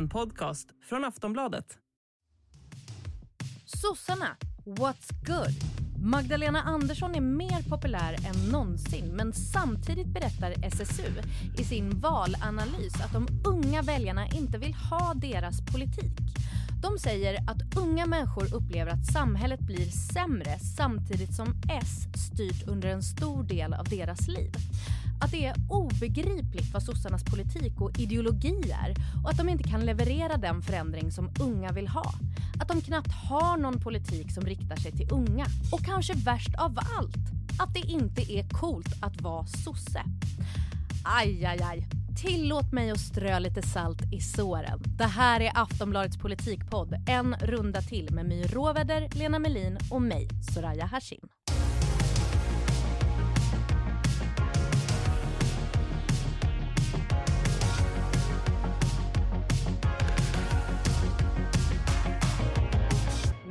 En podcast från Aftonbladet. Sossarna, what's good? Magdalena Andersson är mer populär än någonsin men samtidigt berättar SSU i sin valanalys att de unga väljarna inte vill ha deras politik. De säger att unga människor upplever att samhället blir sämre samtidigt som S styrt under en stor del av deras liv. Att det är obegripligt vad sossarnas politik och ideologi är och att de inte kan leverera den förändring som unga vill ha. Att de knappt har någon politik som riktar sig till unga. Och kanske värst av allt, att det inte är coolt att vara sosse. Aj, aj, aj. Tillåt mig att strö lite salt i såren. Det här är Aftonbladets politikpodd, en runda till med My Råväder, Lena Melin och mig, Soraya Hashim.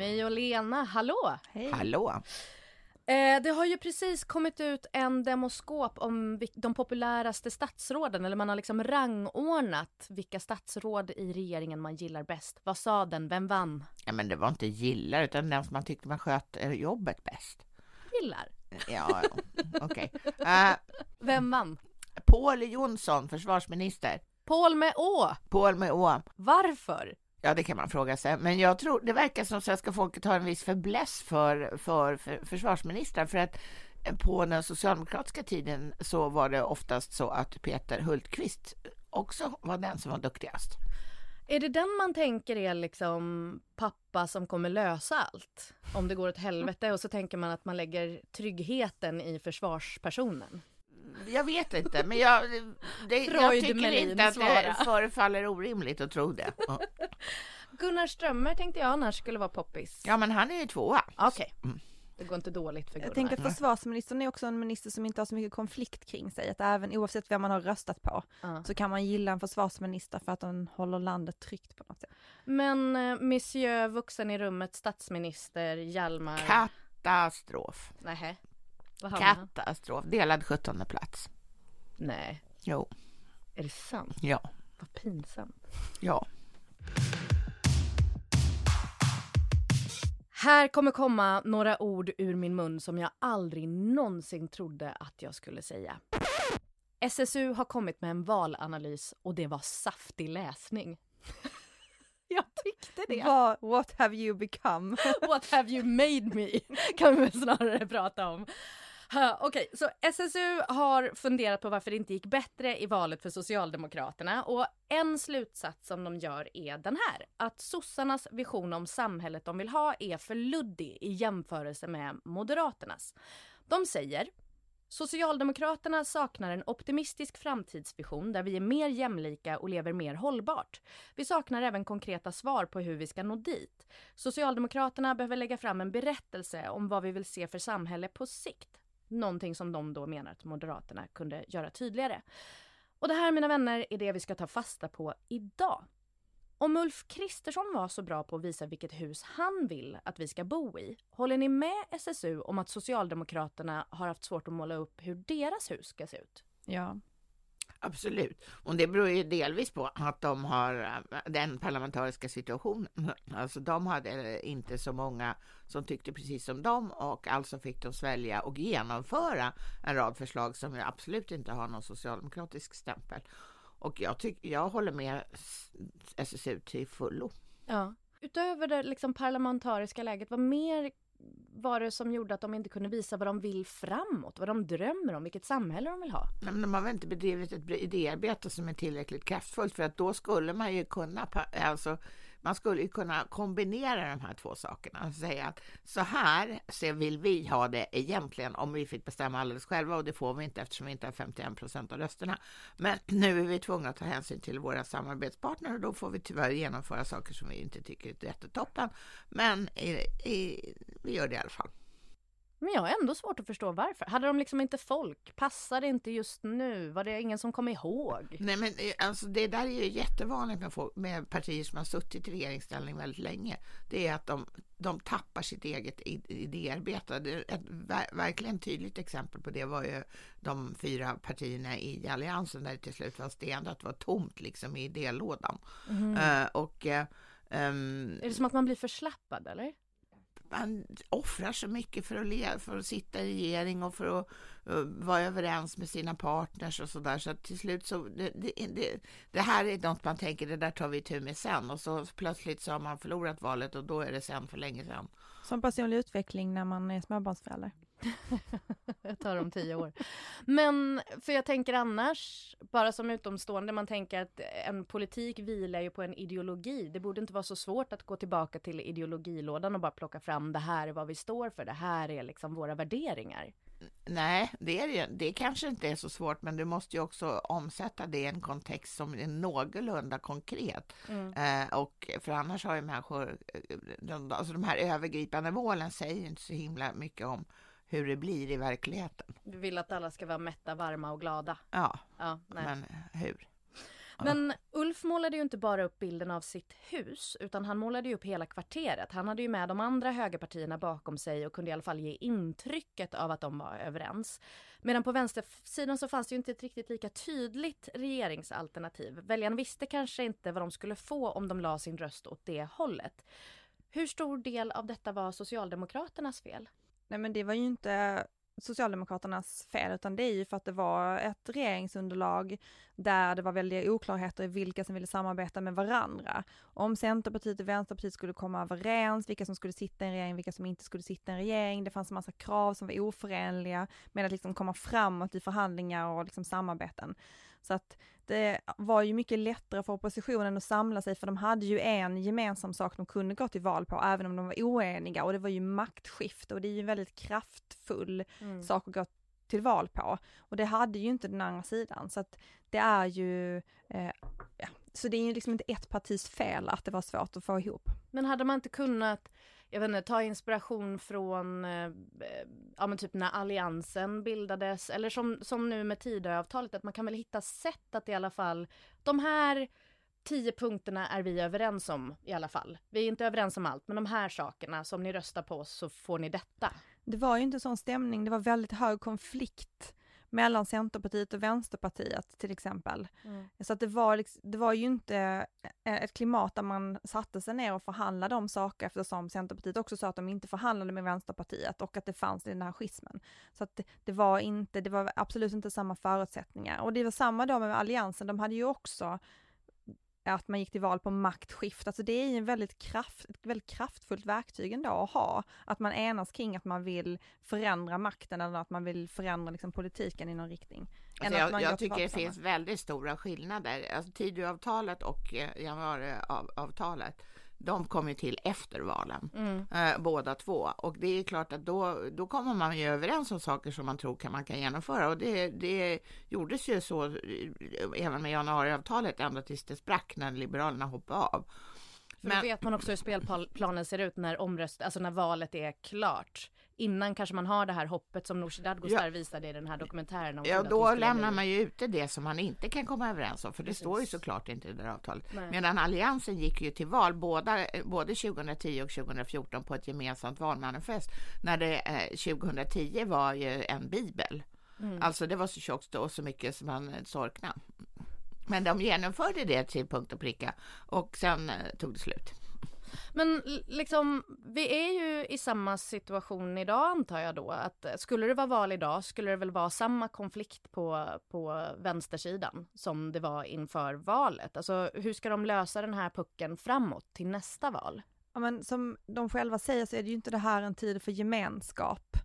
My och Lena, hallå! Hej. Hallå! Eh, det har ju precis kommit ut en demoskop om de populäraste statsråden, eller man har liksom rangordnat vilka statsråd i regeringen man gillar bäst. Vad sa den? Vem vann? Ja, men det var inte gillar, utan den som man tyckte man sköt eh, jobbet bäst. Gillar? Ja, okej. Okay. Eh, Vem vann? Paul Jonsson, försvarsminister. Paul med Å? Paul med Å. Varför? Ja, det kan man fråga sig. Men jag tror det verkar som svenska folket har en viss förbläss för, för, för försvarsministrar. För att på den socialdemokratiska tiden så var det oftast så att Peter Hultqvist också var den som var duktigast. Är det den man tänker är liksom pappa som kommer lösa allt? Om det går åt helvete och så tänker man att man lägger tryggheten i försvarspersonen? Jag vet inte, men jag, det, jag tycker Melin inte att svara. det förefaller orimligt att tro det. Gunnar Strömmer tänkte jag annars skulle vara poppis. Ja, men han är ju tvåa. Okej. Okay. Mm. Det går inte dåligt för Gunnar. Jag tänker att försvarsministern är också en minister som inte har så mycket konflikt kring sig. Att även oavsett vem man har röstat på uh. så kan man gilla en försvarsminister för att den håller landet tryggt på något sätt. Men eh, Monsieur vuxen i rummet, statsminister Hjalmar. Katastrof. Nähä. Katastrof. Delad 17 plats. Nej. Jo. Är det sant? Ja. Vad pinsamt. Ja. Här kommer komma några ord ur min mun som jag aldrig någonsin trodde att jag skulle säga. SSU har kommit med en valanalys och det var saftig läsning. jag tyckte det. What, what have you become? what have you made me? Kan vi snarare prata om. Okej, okay, så SSU har funderat på varför det inte gick bättre i valet för Socialdemokraterna och en slutsats som de gör är den här. Att sossarnas vision om samhället de vill ha är för luddig i jämförelse med Moderaternas. De säger Socialdemokraterna saknar en optimistisk framtidsvision där vi är mer jämlika och lever mer hållbart. Vi saknar även konkreta svar på hur vi ska nå dit. Socialdemokraterna behöver lägga fram en berättelse om vad vi vill se för samhälle på sikt. Någonting som de då menar att Moderaterna kunde göra tydligare. Och det här mina vänner är det vi ska ta fasta på idag. Om Ulf Kristersson var så bra på att visa vilket hus han vill att vi ska bo i, håller ni med SSU om att Socialdemokraterna har haft svårt att måla upp hur deras hus ska se ut? Ja. Absolut, och det beror ju delvis på att de har äh, den parlamentariska situationen. Alltså de hade inte så många som tyckte precis som dem och alltså fick de svälja och genomföra en rad förslag som absolut inte har någon socialdemokratisk stämpel. Och jag, tyck, jag håller med SSU till fullo. Ja. Utöver det liksom parlamentariska läget, vad mer var det som gjorde att de inte kunde visa vad de vill framåt, vad de drömmer om, vilket samhälle de vill ha? Men de har väl inte bedrivit ett idéarbete som är tillräckligt kraftfullt för att då skulle man ju kunna alltså, man skulle kunna kombinera de här två sakerna och säga att så här så vill vi ha det egentligen om vi fick bestämma alldeles själva och det får vi inte eftersom vi inte har 51 procent av rösterna. Men nu är vi tvungna att ta hänsyn till våra samarbetspartner och då får vi tyvärr genomföra saker som vi inte tycker är jättetoppen. Men i, i, vi gör det i alla fall. Men jag har ändå svårt att förstå varför. Hade de liksom inte folk? Passade inte just nu? Var det ingen som kom ihåg? Nej men eh, alltså det där är ju jättevanligt med, folk, med partier som har suttit i regeringsställning väldigt länge. Det är att de, de tappar sitt eget idéarbete. Ett verkligen tydligt exempel på det var ju de fyra partierna i alliansen där det till slut var stendött, var tomt liksom i idélådan. Mm. Uh, och, uh, um, är det som att man blir förslappad eller? Man offrar så mycket för att, le, för att sitta i regering och för att uh, vara överens med sina partners och sådär. Så till slut så, det, det, det, det, här är något man tänker, det där tar vi tur med sen och så plötsligt så har man förlorat valet och då är det sen för länge sen. Som personlig utveckling när man är småbarnsförälder. Jag tar om tio år. Men för jag tänker annars, bara som utomstående, man tänker att en politik vilar ju på en ideologi. Det borde inte vara så svårt att gå tillbaka till ideologilådan och bara plocka fram det här är vad vi står för, det här är liksom våra värderingar. Nej, det, är det, det kanske inte är så svårt, men du måste ju också omsätta det i en kontext som är någorlunda konkret. Mm. Eh, och för annars har ju människor, eh, de, alltså de här övergripande målen säger inte så himla mycket om hur det blir i verkligheten. Du vill att alla ska vara mätta, varma och glada? Ja, ja men hur? Men Ulf målade ju inte bara upp bilden av sitt hus utan han målade ju upp hela kvarteret. Han hade ju med de andra högerpartierna bakom sig och kunde i alla fall ge intrycket av att de var överens. Medan på vänstersidan så fanns det ju inte ett riktigt lika tydligt regeringsalternativ. Väljarna visste kanske inte vad de skulle få om de la sin röst åt det hållet. Hur stor del av detta var Socialdemokraternas fel? Nej men det var ju inte Socialdemokraternas fel, utan det är ju för att det var ett regeringsunderlag där det var väldiga oklarheter i vilka som ville samarbeta med varandra. Om Centerpartiet och Vänsterpartiet skulle komma överens, vilka som skulle sitta i en regering, vilka som inte skulle sitta i en regering. Det fanns en massa krav som var oförenliga med att liksom komma framåt i förhandlingar och liksom samarbeten. Så att det var ju mycket lättare för oppositionen att samla sig för de hade ju en gemensam sak de kunde gå till val på även om de var oeniga och det var ju maktskifte och det är ju en väldigt kraftfull mm. sak att gå till val på. Och det hade ju inte den andra sidan så att det är ju, eh, ja. så det är ju liksom inte ett partis fel att det var svårt att få ihop. Men hade man inte kunnat jag vet inte, ta inspiration från eh, eh, ja, men typ när alliansen bildades eller som, som nu med Tidöavtalet att man kan väl hitta sätt att i alla fall de här tio punkterna är vi överens om i alla fall. Vi är inte överens om allt, men de här sakerna, som ni röstar på så får ni detta. Det var ju inte sån stämning, det var väldigt hög konflikt mellan Centerpartiet och Vänsterpartiet till exempel. Mm. Så att det var, liksom, det var ju inte eh, ett klimat där man satte sig ner och förhandlade om saker eftersom Centerpartiet också sa att de inte förhandlade med Vänsterpartiet och att det fanns i den här schismen. Så att det, det var inte, det var absolut inte samma förutsättningar. Och det var samma då med Alliansen, de hade ju också att man gick till val på maktskift. Alltså det är ju en väldigt, kraft, ett väldigt kraftfullt verktyg ändå att ha. Att man enas kring att man vill förändra makten eller att man vill förändra liksom politiken i någon riktning. Alltså jag, jag tycker det finns väldigt stora skillnader. Alltså Tidöavtalet och eh, januariavtalet de kom ju till efter valen, mm. eh, båda två. Och det är klart att då, då kommer man ju överens om saker som man tror kan, man kan genomföra. Och det, det gjordes ju så eh, även med januariavtalet ända tills det sprack när Liberalerna hoppade av. För Men, då vet man också hur spelplanen ser ut när omröst, alltså när valet är klart innan kanske man har det här hoppet som Nooshi Dadgostar ja. visade i den här dokumentären. Om ja, då lämnar man ju ute det som man inte kan komma överens om, för det Precis. står ju såklart inte i det där avtalet. Nej. Medan Alliansen gick ju till val båda, både 2010 och 2014 på ett gemensamt valmanifest, när det eh, 2010 var ju en bibel. Mm. Alltså det var så tjockt och så mycket som man sorknade. Men de genomförde det till punkt och pricka och sen eh, tog det slut. Men liksom, vi är ju i samma situation idag antar jag då. Att eh, skulle det vara val idag skulle det väl vara samma konflikt på, på vänstersidan som det var inför valet. Alltså hur ska de lösa den här pucken framåt till nästa val? Ja, men som de själva säger så är det ju inte det här en tid för gemenskap.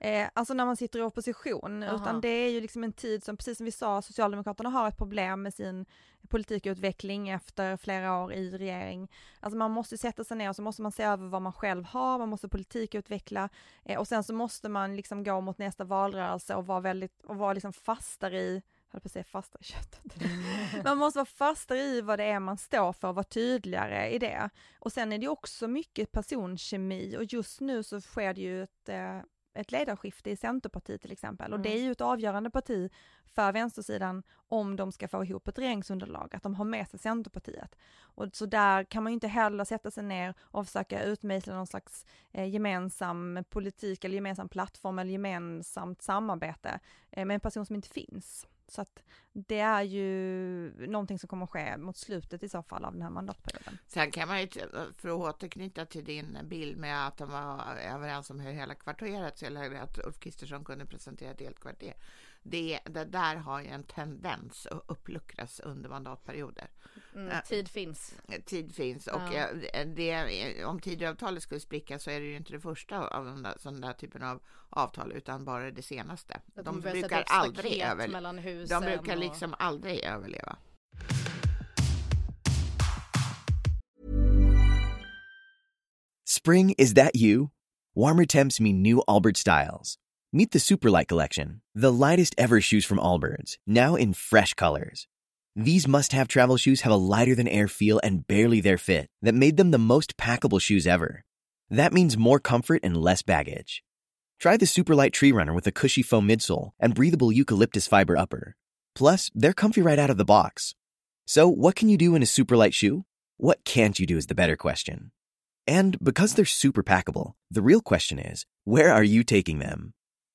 Eh, alltså när man sitter i opposition, Aha. utan det är ju liksom en tid som, precis som vi sa, Socialdemokraterna har ett problem med sin politikutveckling efter flera år i regering. Alltså man måste sätta sig ner och så måste man se över vad man själv har, man måste politikutveckla eh, och sen så måste man liksom gå mot nästa valrörelse och vara väldigt, och vara liksom fastare i höll på att säga fastare i köttet. man måste vara fastare i vad det är man står för och vara tydligare i det. Och sen är det också mycket personkemi och just nu så sker det ju ett eh, ett ledarskifte i Centerpartiet till exempel. Och Mm. det är ju ett avgörande parti för vänstersidan om de ska få ihop ett regeringsunderlag, att de har med sig Centerpartiet. Och så där kan man ju inte heller sätta sig ner och försöka utmejsla någon slags eh, gemensam politik eller gemensam plattform eller gemensamt samarbete eh, med en person som inte finns. Så att det är ju någonting som kommer att ske mot slutet i så fall av den här mandatperioden. Sen kan man ju, för att återknyta till din bild med att de var överens om hur hela kvarteret, eller att Ulf Kristersson kunde presentera ett helt kvarter. Det, det där har ju en tendens att uppluckras under mandatperioder. Mm, tid finns. Tid finns och Ja. eh, det, om Tidöavtalet skulle spricka så är det ju inte det första av den där, sån där typen av avtal utan bara det senaste. Att De sätta brukar aldrig överleva. De brukar och- liksom aldrig överleva. Spring, is that you? Warmer temps mean new Allbirds styles. Meet the Superlight Collection, the lightest ever shoes from Allbirds, now in fresh colors. These must have travel shoes have a lighter than air feel and barely their fit that made them the most packable shoes ever. That means more comfort and less baggage. Try the Superlight Tree Runner with a cushy foam midsole and breathable eucalyptus fiber upper. Plus, they're comfy right out of the box. So, what can you do in a superlight shoe? What can't you do is the better question. And because they're super packable, the real question is, where are you taking them?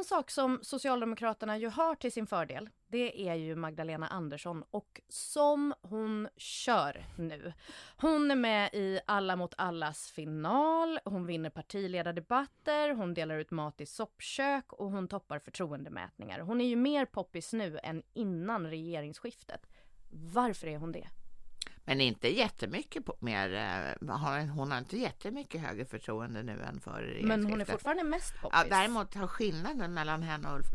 En sak som Socialdemokraterna ju har till sin fördel, det är ju Magdalena Andersson och som hon kör nu. Hon är med i Alla mot allas final, hon vinner partiledardebatter, hon delar ut mat i soppkök och hon toppar förtroendemätningar. Hon är ju mer poppis nu än innan regeringsskiftet. Varför är hon det? Men inte jättemycket på, mer. eh, Har, hon har inte jättemycket högre förtroende nu än före Men hon är fortfarande mest poppis. Ja, däremot har skillnaden mellan henne och Ulf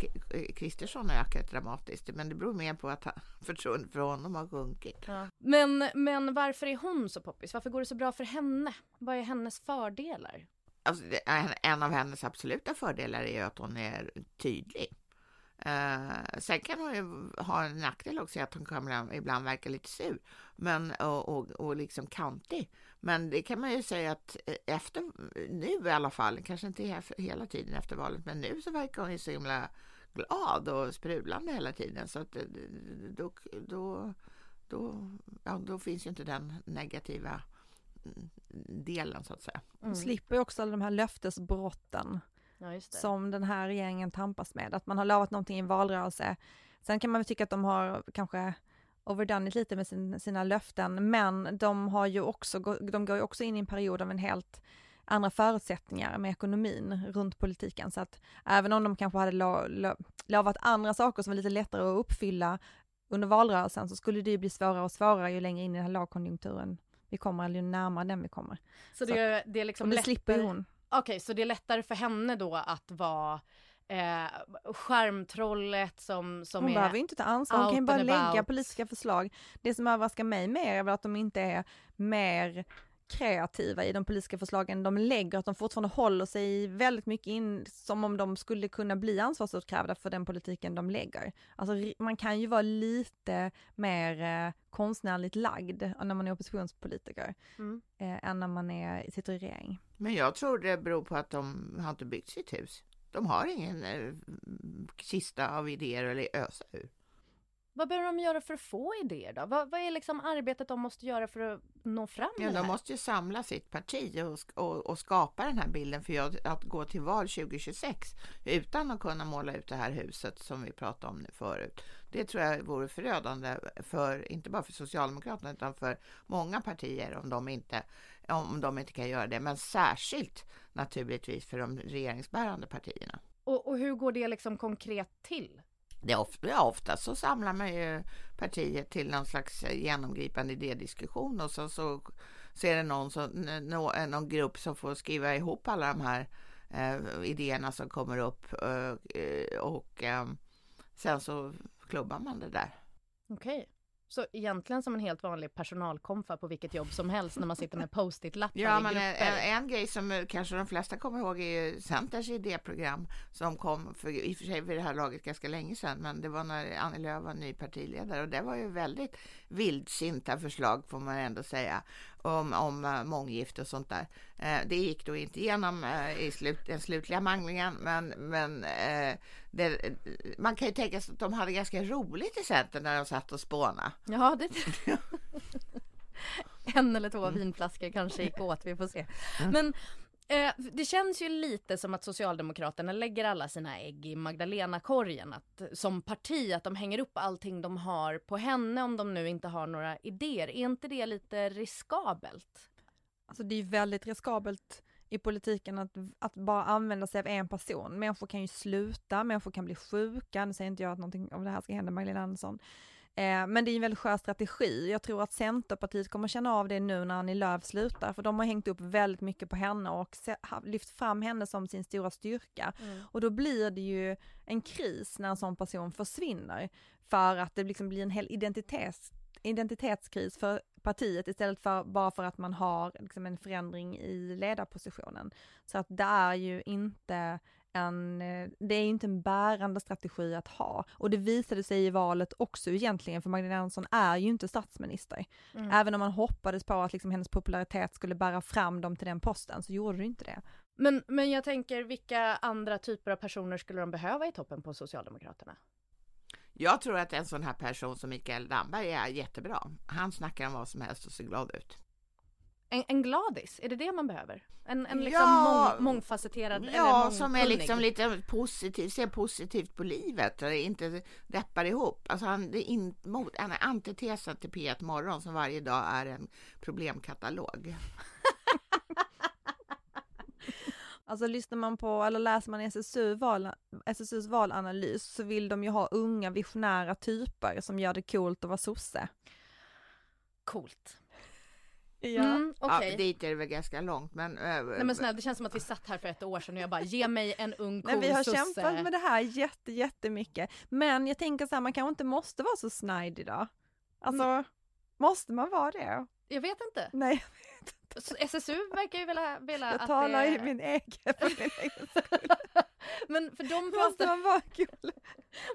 Kristersson ökat dramatiskt. Men det beror mer på att förtroendet för honom har sjunkit. Ja. Men, men varför är hon så poppis? Varför går det så bra för henne? Vad är hennes fördelar? Alltså, en av hennes absoluta fördelar är ju att hon är tydlig. Eh, sen kan hon ju ha en nackdel också, att hon kan ibland verka lite sur men, och, och, och liksom kantig. Men det kan man ju säga att eh, efter, nu i alla fall, kanske inte he- hela tiden efter valet, men nu så verkar hon ju så himla glad och sprudlande hela tiden. Så att eh, då, då, då, ja, då finns ju inte den negativa mm, delen så att säga. Hon slipper ju också alla de här löftesbrotten Ja, som den här regeringen tampas med. Att man har lovat någonting i en valrörelse. Sen kan man väl tycka att de har kanske overdone it lite med sin, sina löften, men de har ju också, de går ju också in i en period av en helt andra förutsättningar med ekonomin runt politiken. Så att även om de kanske hade lo, lo, lovat andra saker som var lite lättare att uppfylla under valrörelsen så skulle det ju bli svårare och svårare ju längre in i den här lågkonjunkturen vi kommer, eller ju närmare den vi kommer. Så det, är- det är liksom det slipper lättare- hon. Okej, så det är lättare för henne då att vara eh, skärmtrollet som, som Hon är... behöver inte ta ansvar, hon kan ju bara lägga politiska förslag. Det som överraskar mig mer är väl att de inte är mer kreativa i de politiska förslagen de lägger, att de fortfarande håller sig väldigt mycket in som om de skulle kunna bli ansvarsutkrävda för den politiken de lägger. Alltså man kan ju vara lite mer eh, konstnärligt lagd när man är oppositionspolitiker Mm. eh, än när man är, sitter i regering. Men jag tror det beror på att de har inte byggt sitt hus. De har ingen eh, kista av idéer eller ösa ur. Vad behöver de göra för att få idéer då? Vad, vad är liksom arbetet de måste göra för att nå fram Ja, de måste ju samla sitt parti och, och, och skapa den här bilden för jag, att gå till val 2026 utan att kunna måla ut det här huset som vi pratade om nu förut. Det tror jag vore förödande för, inte bara för Socialdemokraterna utan för många partier om de inte, om de inte kan göra det. Men särskilt naturligtvis för de regeringsbärande partierna. Och, och hur går det liksom konkret till? Det ofta, ja, ofta så samlar man ju partiet till någon slags genomgripande idédiskussion och så, så, så är det någon, som, nå, någon grupp som får skriva ihop alla de här eh, idéerna som kommer upp eh, och eh, sen så klubbar man det där. Okej. Så egentligen som en helt vanlig personalkonfa på vilket jobb som helst när man sitter med post-it-lappar Ja, i men en, grupper. en grej som eh, kanske de flesta kommer ihåg är ju Centerns idéprogram som kom för i och för sig vid det här laget ganska länge sedan, men det var när Annie Lööf var ny partiledare och det var ju väldigt vildsinta förslag får man ändå säga om, om uh, månggifte och sånt där. Eh, det gick då inte igenom eh, i slut, den slutliga manglingen, men, men eh, det, man kan ju tänka sig att de hade ganska roligt i Centern när de satt och spånade. Ja, det... en eller två vinflaskor kanske gick åt, vi får se. Men eh, Eh, det känns ju lite som att Socialdemokraterna lägger alla sina ägg i Magdalena-korgen. Att, eh, som parti, att de hänger upp allting de har på henne om de nu inte har några idéer. Är inte det lite riskabelt? Alltså det är ju väldigt riskabelt i politiken att, att bara använda sig av en person. Människor kan ju sluta, människor kan bli sjuka, nu säger inte jag att någonting av det här ska hända Magdalena Andersson. Eh, men det är en väldigt skör strategi. Jag tror att Centerpartiet kommer känna av det nu när Annie Lööf slutar, för de har hängt upp väldigt mycket på henne och se, lyft fram henne som sin stora styrka. Och då blir det ju en kris när en sån person försvinner, för att det liksom blir en hel identitets, identitetskris för partiet istället för bara för att man har liksom en förändring i ledarpositionen. Så att det är ju inte en, eh, det är inte en bärande strategi att ha. Och det visade sig i valet också egentligen, för Magdalena Andersson är ju inte statsminister. Mm. Även om man hoppades på att liksom hennes popularitet skulle bära fram dem till den posten, så gjorde det inte det. Men, men jag tänker, vilka andra typer av personer skulle de behöva i toppen på Socialdemokraterna? Jag tror att en sån här person som Mikael Damberg är jättebra. Han snackar om vad som helst och ser glad ut. En, en gladis, är det det man behöver? En, en liksom Ja. mång, mångfacetterad eller Ja, som är liksom lite positiv, ser positivt på livet och inte deppar ihop. Alltså han, det är in, mot, han är antitesen till P1 Morgon som varje dag är en problemkatalog. Alltså lyssnar man på, eller läser man SSU val, SSUs valanalys så vill de ju ha unga visionära typer som gör det coolt att vara sosse. Coolt. Ja. Mm, Okej. Ja, dit är det väl ganska långt, men... eh, Nej men snälla, det känns som att vi satt här för ett år sedan och jag bara, ge mig en ung cool Nej, vi har sosse. kämpat med det här jätte, jättemycket. Men jag tänker så här, man kanske inte måste vara så snide idag. Alltså, Mm. måste man vara det? Jag vet inte. Nej, Så SSU verkar ju vilja, vilja jag att talar det... i min egen, för min egen skull. Men för de Måste pratar, man vara cool?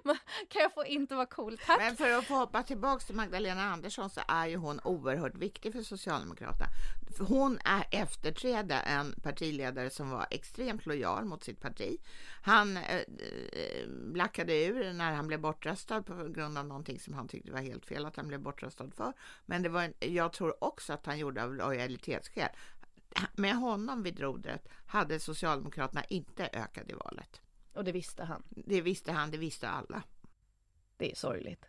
kan jag få inte vara cool? Tack! Men för att få hoppa tillbaks till Magdalena Andersson så är ju hon oerhört viktig för Socialdemokraterna. För Hon är efterträda en partiledare som var extremt lojal mot sitt parti. Han eh, eh, lackade ur när han blev bortröstad på grund av någonting som han tyckte var helt fel att han blev bortröstad för. Men det var en, jag tror också att han gjorde av lojalitetsskäl. Med honom vid rodret hade Socialdemokraterna inte ökat i valet. Och det visste han. Det visste han, det visste alla. Det är sorgligt.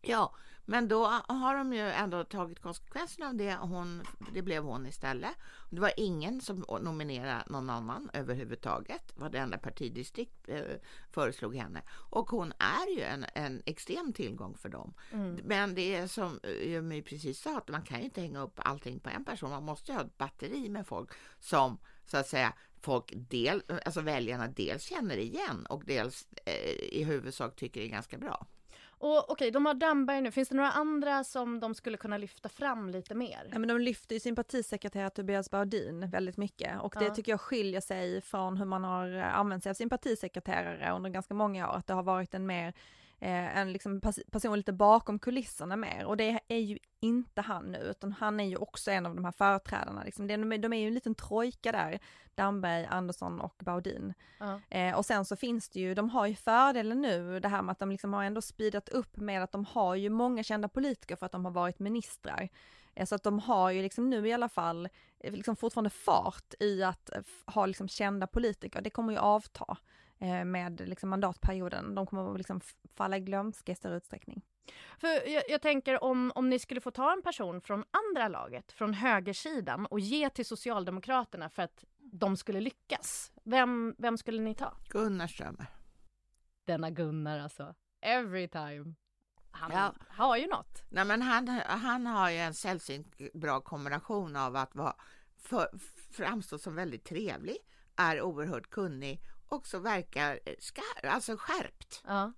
Ja, men då har de ju ändå tagit konsekvenserna av det. Hon, det blev hon istället. Det var ingen som nominerade någon annan överhuvudtaget. Varenda partidistrikt eh, föreslog henne. Och hon är ju en, en extrem tillgång för dem. Mm. Men det är som eh, My precis sa, att man kan ju inte hänga upp allting på en person. Man måste ju ha ett batteri med folk som så att säga folk del, alltså väljarna dels känner igen och dels eh, i huvudsak tycker är ganska bra. Och okej, de har Damberg nu. Finns det några andra som de skulle kunna lyfta fram lite mer? Ja, men de lyfter ju sin partisekreterare Tobias Baudin väldigt mycket och det Ja. tycker jag skiljer sig från hur man har eh, använt sig av sin partisekreterare under ganska många år. Att det har varit en mer eh, en liksom person lite bakom kulisserna mer och det är ju inte han nu utan han är ju också en av de här företrädarna. Liksom. De, är- de är ju en liten trojka där, Damberg, Andersson och Baudin. Ja. Eh, och sen så finns det ju, de har ju fördelen nu det här med att de liksom har ändå speedat upp med att de har ju många kända politiker för att de har varit ministrar. Eh, så att de har ju liksom nu i alla fall eh, liksom fortfarande fart i att eh, ha liksom kända politiker. Det kommer ju avta med liksom mandatperioden. De kommer liksom f- falla i glömska i större utsträckning. För jag, jag tänker om, om ni skulle få ta en person från andra laget, från högersidan och ge till Socialdemokraterna för att de skulle lyckas. Vem, vem skulle ni ta? Gunnar Strömmer. Denna Gunnar alltså. Every time. Han Ja. har ju något. Nej, men han, han har ju en sällsynt bra kombination av att vara för, framstå som väldigt trevlig, är oerhört kunnig och så verkar skär, alltså skärpt. Ja.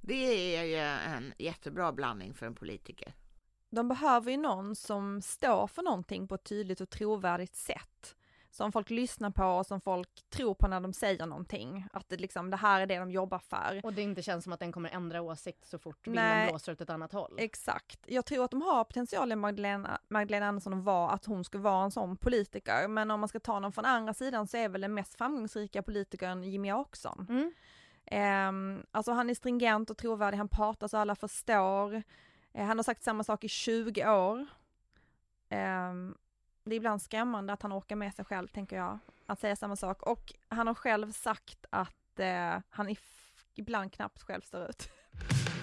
Det är ju en jättebra blandning för en politiker. De behöver ju någon som står för någonting på ett tydligt och trovärdigt sätt. Som folk lyssnar på och som folk tror på när de säger någonting. Att det, liksom, det här är det de jobbar för. Och det inte känns som att den kommer ändra åsikt så fort vinden blåser åt ett annat håll. Exakt. Jag tror att de har potentialen Magdalena, Magdalena Andersson att vara att hon ska vara en sån politiker. Men om man ska ta någon från andra sidan så är väl den mest framgångsrika politikern Jimmy Åkesson. Mm. Eh, alltså han är stringent och trovärdig, han pratar så alla förstår. Eh, han har sagt samma sak i 20 år. Eh, det är ibland skrämmande att han orkar med sig själv, tänker jag, att säga samma sak. Och han har själv sagt att eh, han ibland knappt själv står ut.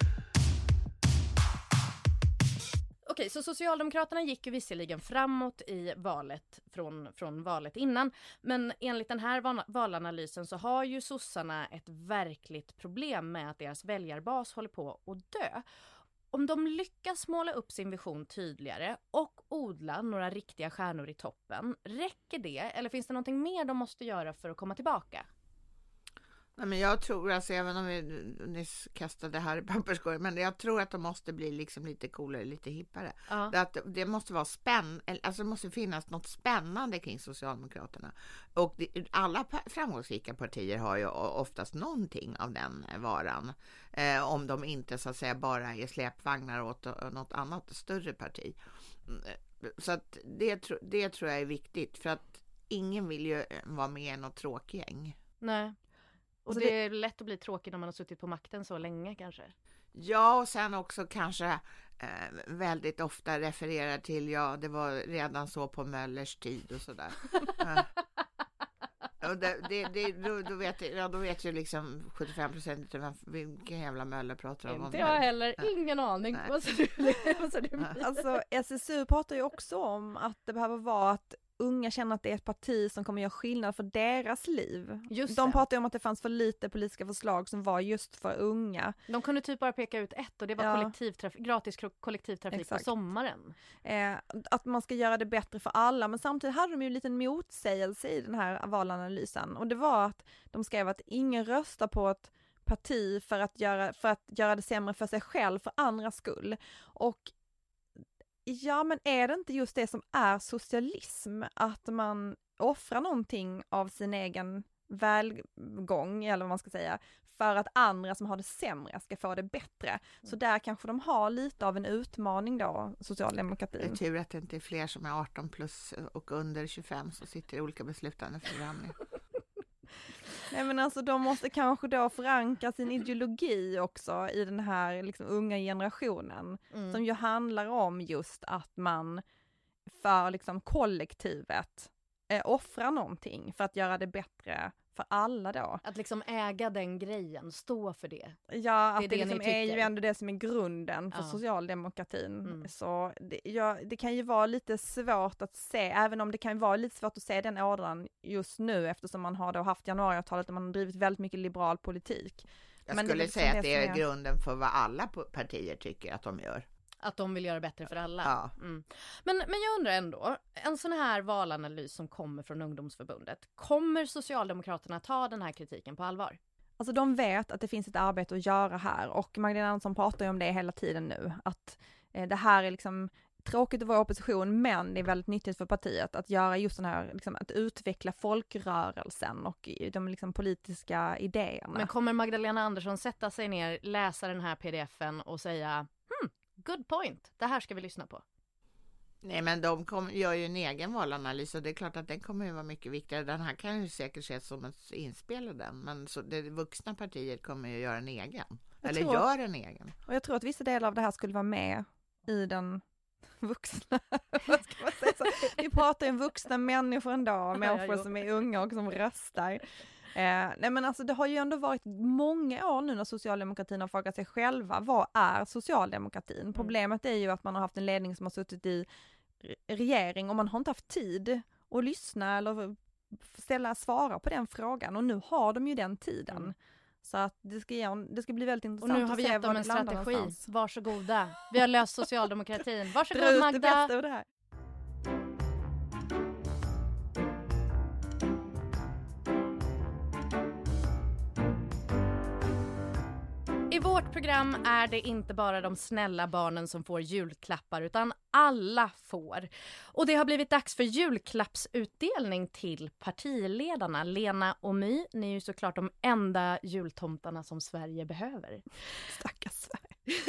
Okej, så Socialdemokraterna gick ju visserligen framåt i valet från, från valet innan. Men enligt den här valanalysen så har ju sossarna ett verkligt problem med att deras väljarbas håller på att dö. Om de lyckas måla upp sin vision tydligare och odla några riktiga stjärnor i toppen, räcker det eller finns det någonting mer de måste göra för att komma tillbaka? Nej, men jag tror, alltså, även om vi nyss kastade här i papperskorgen, men jag tror att de måste bli liksom lite coolare, lite hippare. Ja. Det, att det måste vara spänn, alltså det måste finnas något spännande kring Socialdemokraterna. Och det, alla framgångsrika partier har ju oftast någonting av den varan. Eh, om de inte så att säga bara är släpvagnar åt eh, något annat större parti. Mm, Så att det, det tror jag är viktigt för att ingen vill ju eh, vara med i något tråkgäng. Nej. Och det det- är lätt att bli tråkig när man har suttit på makten så länge kanske. Ja, och sen också kanske eh, väldigt ofta refererar till, ja, det var redan så på Möllers tid och sådär. Och det, det, det, då, då, vet, ja, då vet ju liksom 75 procent inte vem, vilken jävla Möller pratar om. Inte jag heller, ingen aning. Nej. Vad sa du? Vad sa du? Alltså SSU pratar ju också om att det behöver vara att unga känner att det är ett parti som kommer göra skillnad för deras liv. Just De det. pratar ju om att det fanns för lite politiska förslag som var just för unga. De kunde typ bara peka ut ett och det var Ja. kollektivtrafik, gratis kollektivtrafik Exakt. på sommaren. Eh, att man ska göra det bättre för alla, men samtidigt hade de ju en liten motsägelse i den här valanalysen och det var att de skrev att ingen röstar på ett parti för att göra, för att göra det sämre för sig själv, för andras skull. Och ja, men är det inte just det som är socialism? Att man offrar någonting av sin egen välgång, eller vad man ska säga, för att andra som har det sämre ska få det bättre. Så där kanske de har lite av en utmaning då, Det är socialdemokratin. tur att det inte är fler som är 18 plus och under 25 som sitter i olika beslutande församlingar. Nej men alltså de måste kanske då förankra sin ideologi också i den här liksom unga generationen. Mm. Som ju handlar om just att man för liksom kollektivet eh, offrar någonting för att göra det bättre för alla då. Att liksom äga den grejen, stå för det. Ja, att Det det, är det ni liksom är ju ändå det som är grunden för Ja. socialdemokratin. Mm. Så det, ja, det kan ju vara lite svårt att se, även om det kan vara lite svårt att se den ådran just nu eftersom man har då haft januariavtalet och man har drivit väldigt mycket liberal politik. Jag Men det skulle väl säga att det det är är- grunden för vad alla partier tycker att de gör. Att de vill göra bättre för alla. Ja. Mm. Men, men jag undrar ändå, en sån här valanalys som kommer från ungdomsförbundet, kommer Socialdemokraterna ta den här kritiken på allvar? Alltså de vet att det finns ett arbete att göra här och Magdalena Andersson pratar ju om det hela tiden nu, att eh, det här är liksom tråkigt att vara i opposition men det är väldigt nyttigt för partiet att göra just den här, liksom, att utveckla folkrörelsen och i- de liksom politiska idéerna. Men kommer Magdalena Andersson sätta sig ner, läsa den här pdfen och säga good point, det här ska vi lyssna på. Nej, men de kom, gör ju en egen valanalys och det är klart att den kommer ju vara mycket viktigare. Den här kan ju säkert ses som ett inspel av den, men så det vuxna partiet kommer ju göra en egen. Jag Eller tror- gör en egen. Och jag tror att vissa delar av det här skulle vara med i den vuxna, vad ska man säga så? Vi pratar ju om vuxna människor ändå, människor som är unga och som röstar. Eh, nej men alltså det har ju ändå varit många år nu när socialdemokratin har frågat sig själva, vad är socialdemokratin? Problemet är ju att man har haft en ledning som har suttit i re- regering och man har inte haft tid att lyssna eller ställa, svara på den frågan och nu har de ju den tiden. Mm. Så att det ska, ge, det ska bli väldigt Och intressant nu har att vi se gett var dem det en landar strategi. någonstans. Varsågoda. Vi har löst socialdemokratin. Varsågod det Magda. Vårt program är det inte bara de snälla barnen som får julklappar utan alla får. Och det har blivit dags för julklappsutdelning till partiledarna. Lena och My, ni är ju såklart de enda jultomtarna som Sverige behöver. Stackars Sverige.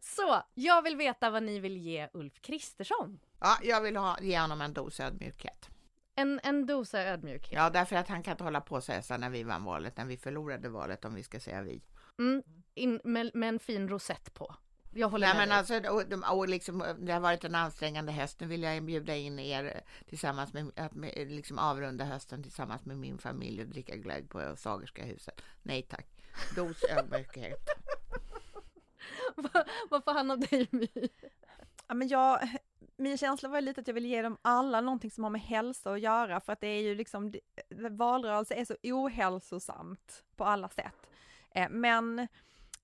Så, jag vill veta vad ni vill ge Ulf Kristersson. Ja, jag vill ha, ge honom en dos ödmjukhet. En, en dosa ödmjukhet. Ja, därför att han kan inte hålla på och säga så när vi vann valet, när vi förlorade valet, om vi ska säga vi. Mm, in, med, med en fin rosett på. Jag håller Nej, med men dig. alltså, och, och liksom, det har varit en ansträngande höst. Nu vill jag bjuda in er tillsammans med att med, liksom avrunda hösten tillsammans med min familj och dricka glögg på Sagerska huset. Nej tack. Dos ödmjukhet. vad får han av dig My? Ja, men jag, min känsla var lite att jag vill ge dem alla någonting som har med hälsa att göra för att det är ju liksom, det- valrörelse är så ohälsosamt på alla sätt. Eh, Men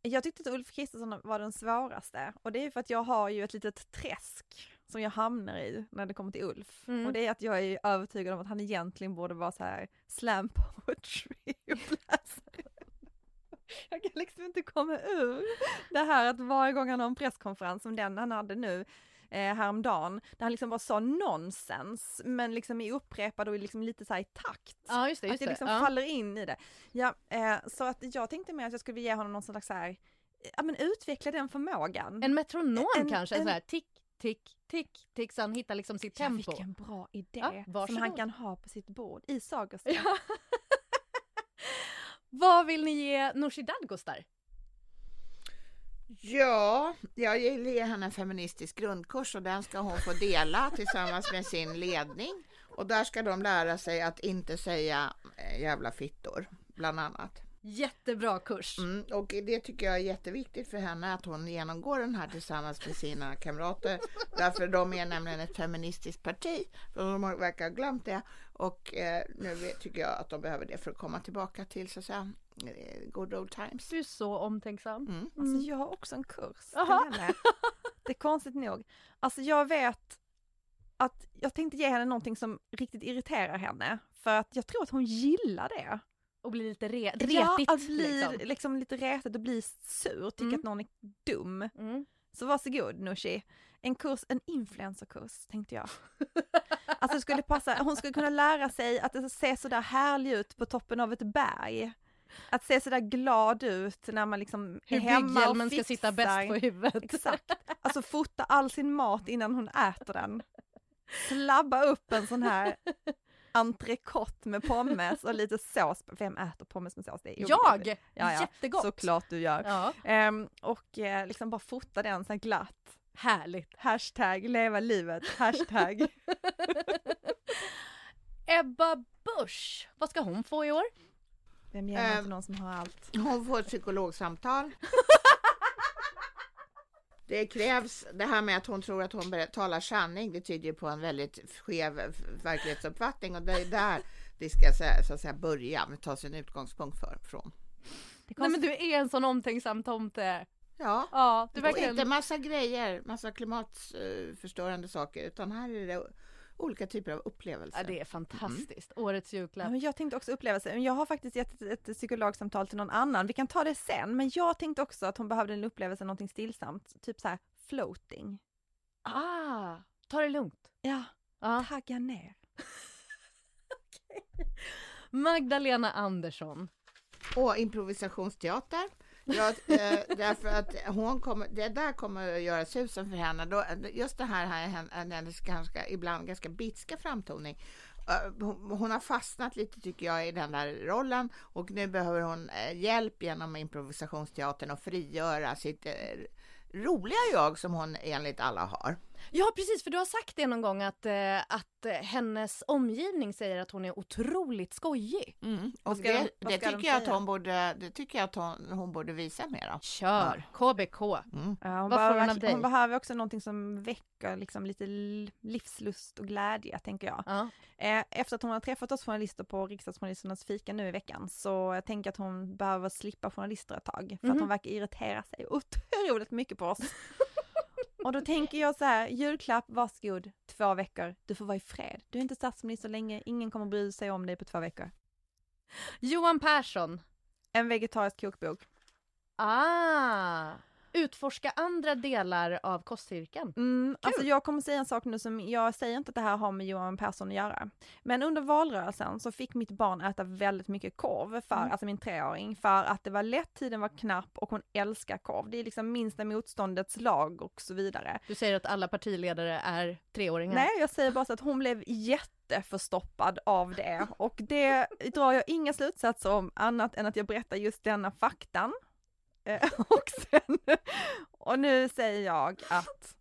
jag tyckte att Ulf Kristersson var den svåraste och det är ju för att jag har ju ett litet träsk som jag hamnar i när det kommer till Ulf. Mm. Och det är att jag är övertygad om att han egentligen borde vara så här slam poetry-uppläsare. Jag kan liksom inte komma ur det här att varje gång han har en presskonferens som den han hade nu eh, häromdagen, där han liksom bara sa nonsens, men liksom är upprepad och liksom lite så här i takt. Ja just det, att just det det. liksom ja. faller in i det. Ja, eh, så att jag tänkte mer att jag skulle ge honom någon slags så här, ja men utveckla den förmågan. En metronom En- kanske, en sån här tick, tick, tick, tick så han hittar liksom sitt ja, tempo. vilken bra idé Ja, som han kan ha på sitt bord i Sagersta. Ja. Vad vill ni ge Nooshi Dadgostar? Ja, jag vill ge henne en feministisk grundkurs och den ska hon få dela tillsammans med sin ledning. Och där ska de lära sig att inte säga eh, jävla fittor, bland annat. Jättebra kurs. Mm, och det tycker jag är jätteviktigt för henne att hon genomgår den här tillsammans med sina kamrater. Därför de är nämligen ett feministiskt parti. För de verkar ha glömt det. Och eh, nu tycker jag att de behöver det för att komma tillbaka till så att säga eh, good old times. Du är så omtänksam. Mm. Alltså jag har också en kurs. Det är konstigt nog. Alltså jag vet att jag tänkte ge henne någonting som riktigt irriterar henne. För att jag tror att hon gillar det. Och blir lite re- ja, retigt. att bli liksom. liksom. lite retigt och bli sur, tycka Mm. att någon är dum. Mm. Så varsågod Nooshi. En kurs, en influencerkurs tänkte jag. Alltså det skulle passa, hon skulle kunna lära sig att ser sådär härlig ut på toppen av ett berg. Att se sådär glad ut när man liksom är Hur hemma och bygghjälmen ska sitta bäst fixar. på huvudet. Exakt. Alltså fota all sin mat innan hon äter den. Slabba upp en sån här entrecote med pommes och lite sås. Vem äter pommes med sås? Det är Jag! Ja, ja. Jättegott! Såklart du gör. Ja, Ehm, och eh, liksom bara fota den så här glatt. härligt. Hashtag leva livet, hashtag. Ebba Busch, vad ska hon få i år? Vem ger man Ehm. någon som har allt? Hon får ett psykologsamtal. Det krävs, det här med att hon tror att hon talar sanning, det tyder ju på en väldigt skev f- verklighetsuppfattning och det är där det ska så att säga börja, ta sin utgångspunkt för, från. Det Nej men du är en sån omtänksam tomte. Ja, Ja, du och verkligen... inte massa grejer, massa klimatförstörande saker, utan här är det olika typer av upplevelser. Ja, det är fantastiskt. Årets Ja, julklapp. jag tänkte också upplevelse, men jag har faktiskt gett ett, ett psykologsamtal till någon annan, vi kan ta det sen, men jag tänkte också att hon behövde en upplevelse, någonting stillsamt, typ så här floating. Ah, ta det lugnt. Ja, Ja. tagga ner. Magdalena Andersson. Och improvisationsteater. Ja, eh, därför att hon kommer, det där kommer att göra susen för henne. Då, just det här, här hennes ganska, ibland ganska bitska framtoning. Eh, hon, har fastnat lite tycker jag i den där rollen och nu behöver hon eh, hjälp genom improvisationsteatern att frigöra sitt eh, roliga jag som hon enligt alla har. Ja precis, för du har sagt det någon gång att, eh, att eh, hennes omgivning säger att hon är otroligt skojig. Och ska det, det ska de tycker jag att hon borde, det tycker jag att hon, hon borde visa mer av. Kör! KBK. Mm. Ja, hon, behöver, hon hon behöver också någonting som väcker liksom lite livslust och glädje, tänker jag. Ja. Eh, Efter att hon har träffat oss journalister på riksdagsjournalisternas fika nu i veckan så jag tänker att hon behöver slippa journalister ett tag för att Mhm. hon verkar irritera sig otroligt mycket på oss. Och då tänker jag så här, julklapp, varsågod, två veckor, du får vara i fred. Du är inte statsminister länge, ingen kommer bry sig om dig på två veckor. Johan Persson. En vegetarisk kokbok. Ah! Utforska andra delar av kostcirkeln. Mm, alltså jag kommer säga en sak nu som, jag säger inte att det här har med Johan Persson att göra. Men under valrörelsen så fick mitt barn äta väldigt mycket korv, för, Mm. alltså min treåring, för att det var lätt, tiden var knapp och hon älskar korv. Det är liksom minsta motståndets lag och så vidare. Du säger att alla partiledare är treåringar. Nej, jag säger bara så att hon blev jätteförstoppad av det och det drar jag inga slutsatser om annat än att jag berättar just denna faktan. Eh, Och sen, och nu säger jag att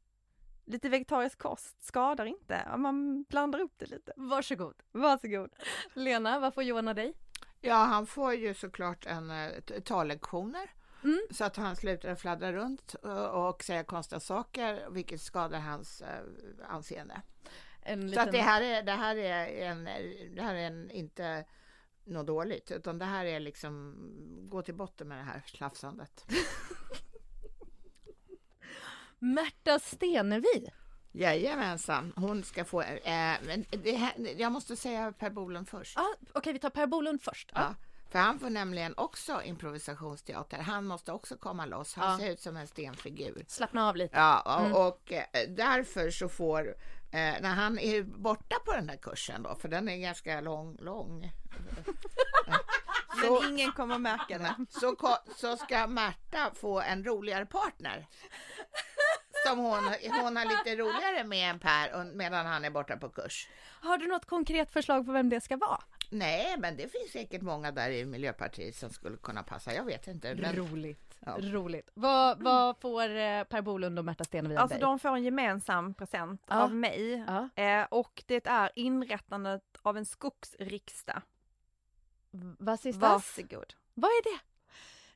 lite vegetarisk kost skadar inte, om man blandar upp det lite. Varsågod. Varsågod. Lena, vad får Johan av dig? Ja, han får ju såklart en uh, tallektioner Mm. så att han slutar fladdra runt eh, och säga konstiga saker, vilket skadar hans anseende. En Så liten... att det här är, det här är, en, det här är en, inte något dåligt, utan det här är liksom gå till botten med det här slafsandet. Märta Stenevi. Jajamensan, hon ska få... Eh, det här, jag måste säga Per Bolund först. Ah, Okej, vi tar Per Bolund först. Ja, för han får nämligen också improvisationsteater. Han måste också komma loss. Han Ja. ser ut som en stenfigur. Slappna av lite. Ja, och, Mm. och eh, därför så får, när han är borta på den där kursen då, för den är ganska lång, lång. så, Men ingen kommer märka det. så, så ska Märta få en roligare partner. Som hon, hon har lite roligare med än Per medan han är borta på kurs. Har du något konkret förslag på vem det ska vara? Nej, men det finns säkert många där i Miljöpartiet som skulle kunna passa. Jag vet inte. Men, Roligt. Ja. Roligt. Vad, vad får eh, Per Bolund och Märta Stenevi av Alltså dig? de får en gemensam present Ja. av mig Ja. eh, och det är inrättandet av en skogsriksdag. Vad? Varsågod. Vad är det?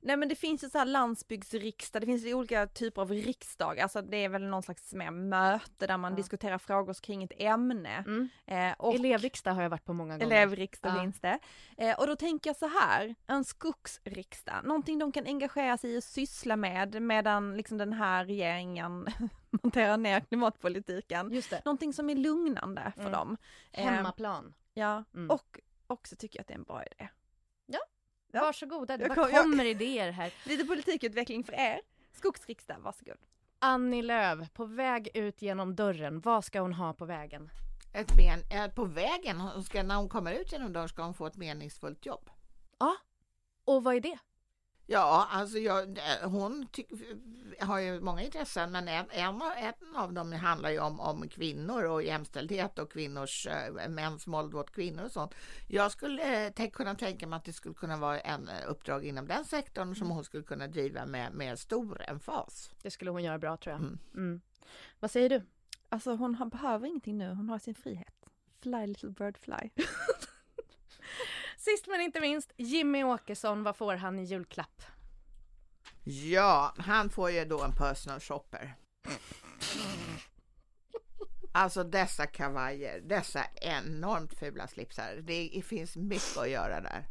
Nej men det finns ju så här landsbygdsriksdag, det finns ju olika typer av riksdag, alltså det är väl någon slags mer möte där man Ja. diskuterar frågor kring ett ämne. Mm. Eh, och Elevriksdag har jag varit på många gånger. Elevriksdag Ja. finns det. Eh, och då tänker jag så här, en skogsriksdag, någonting de kan engagera sig i och syssla med medan liksom den här regeringen monterar ner klimatpolitiken. Just det. Någonting som är lugnande för Mm. dem. Eh, Hemmaplan. Ja, Mm. och också tycker jag att det är en bra idé. Ja. Varsågoda, det bara kommer idéer här. Lite politikutveckling för er. Skogsriksdag, varsågod. Annie Lööf, på väg ut genom dörren. Vad ska hon ha på vägen? ett men, eh, på vägen, hon ska, när hon kommer ut genom dörren ska hon få ett meningsfullt jobb. Ja. Och vad är det? Ja, alltså jag, eh, hon tyck, har ju många intressen, men en, en, av- en av dem handlar ju om, om kvinnor och jämställdhet och kvinnors, eh, mäns våld mot kvinnor och sånt. Jag skulle eh, tänk, kunna tänka mig att det skulle kunna vara en eh, uppdrag inom den sektorn som hon skulle kunna driva med, med stor emfas. Det skulle hon göra bra tror jag. Mm. Mm. Vad säger du? Alltså hon har, behöver ingenting nu, hon har sin frihet. Fly little bird fly. Sist men inte minst, Jimmy Åkesson, vad får han i julklapp? Ja, han får ju då en personal shopper. Alltså dessa kavajer, dessa enormt fula slipsar. Det finns mycket att göra där.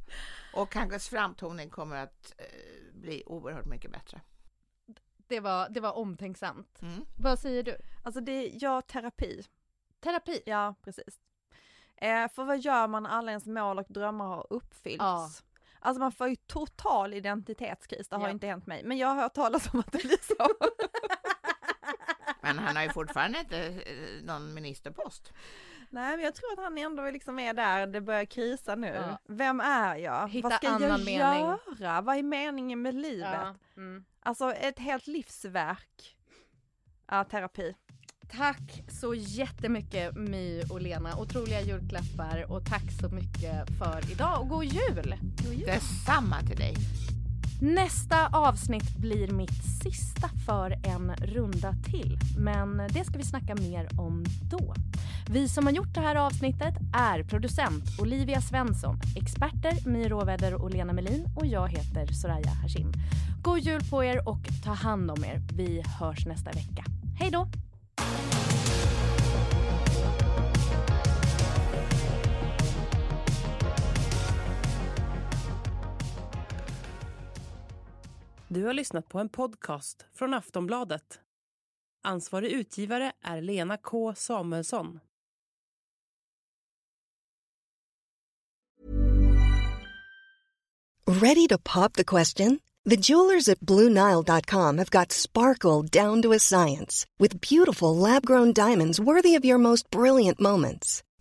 Och hans framtoning kommer att eh, bli oerhört mycket bättre. Det var, det var omtänksamt. Mm. Vad säger du? Alltså det är, ja, terapi. Terapi? Ja, precis. Eh, för vad gör man när alla ens mål och drömmar har uppfyllts? Ja. Alltså man får ju total identitetskris, det har Ja. inte hänt mig. Men jag har hört talas om att det blir så. Men han har ju fortfarande inte eh, någon ministerpost. Nej men jag tror att han ändå liksom är där, det börjar krisa nu. Ja. Vem är jag? Hitta Vad ska jag mening. göra? Vad är meningen med livet? Ja. Mm. Alltså ett helt livsverk. Ja, terapi. Tack så jättemycket My och Lena. Otroliga julklappar och tack så mycket för idag och god jul! Detsamma till dig. Nästa avsnitt blir mitt sista för en runda till, men det ska vi snacka mer om då. Vi som har gjort det här avsnittet är producent Olivia Svensson, experter My Råväder och Lena Melin och jag heter Soraya Hashim. God jul på er och ta hand om er. Vi hörs nästa vecka. Hej då! Du har lyssnat på en podcast från Aftonbladet. Ansvarig utgivare är Lena K Samuelsson. Ready to pop the question? The jewelers at BlueNile.com have got sparkle down to a science with beautiful lab grown diamonds worthy of your most brilliant moments.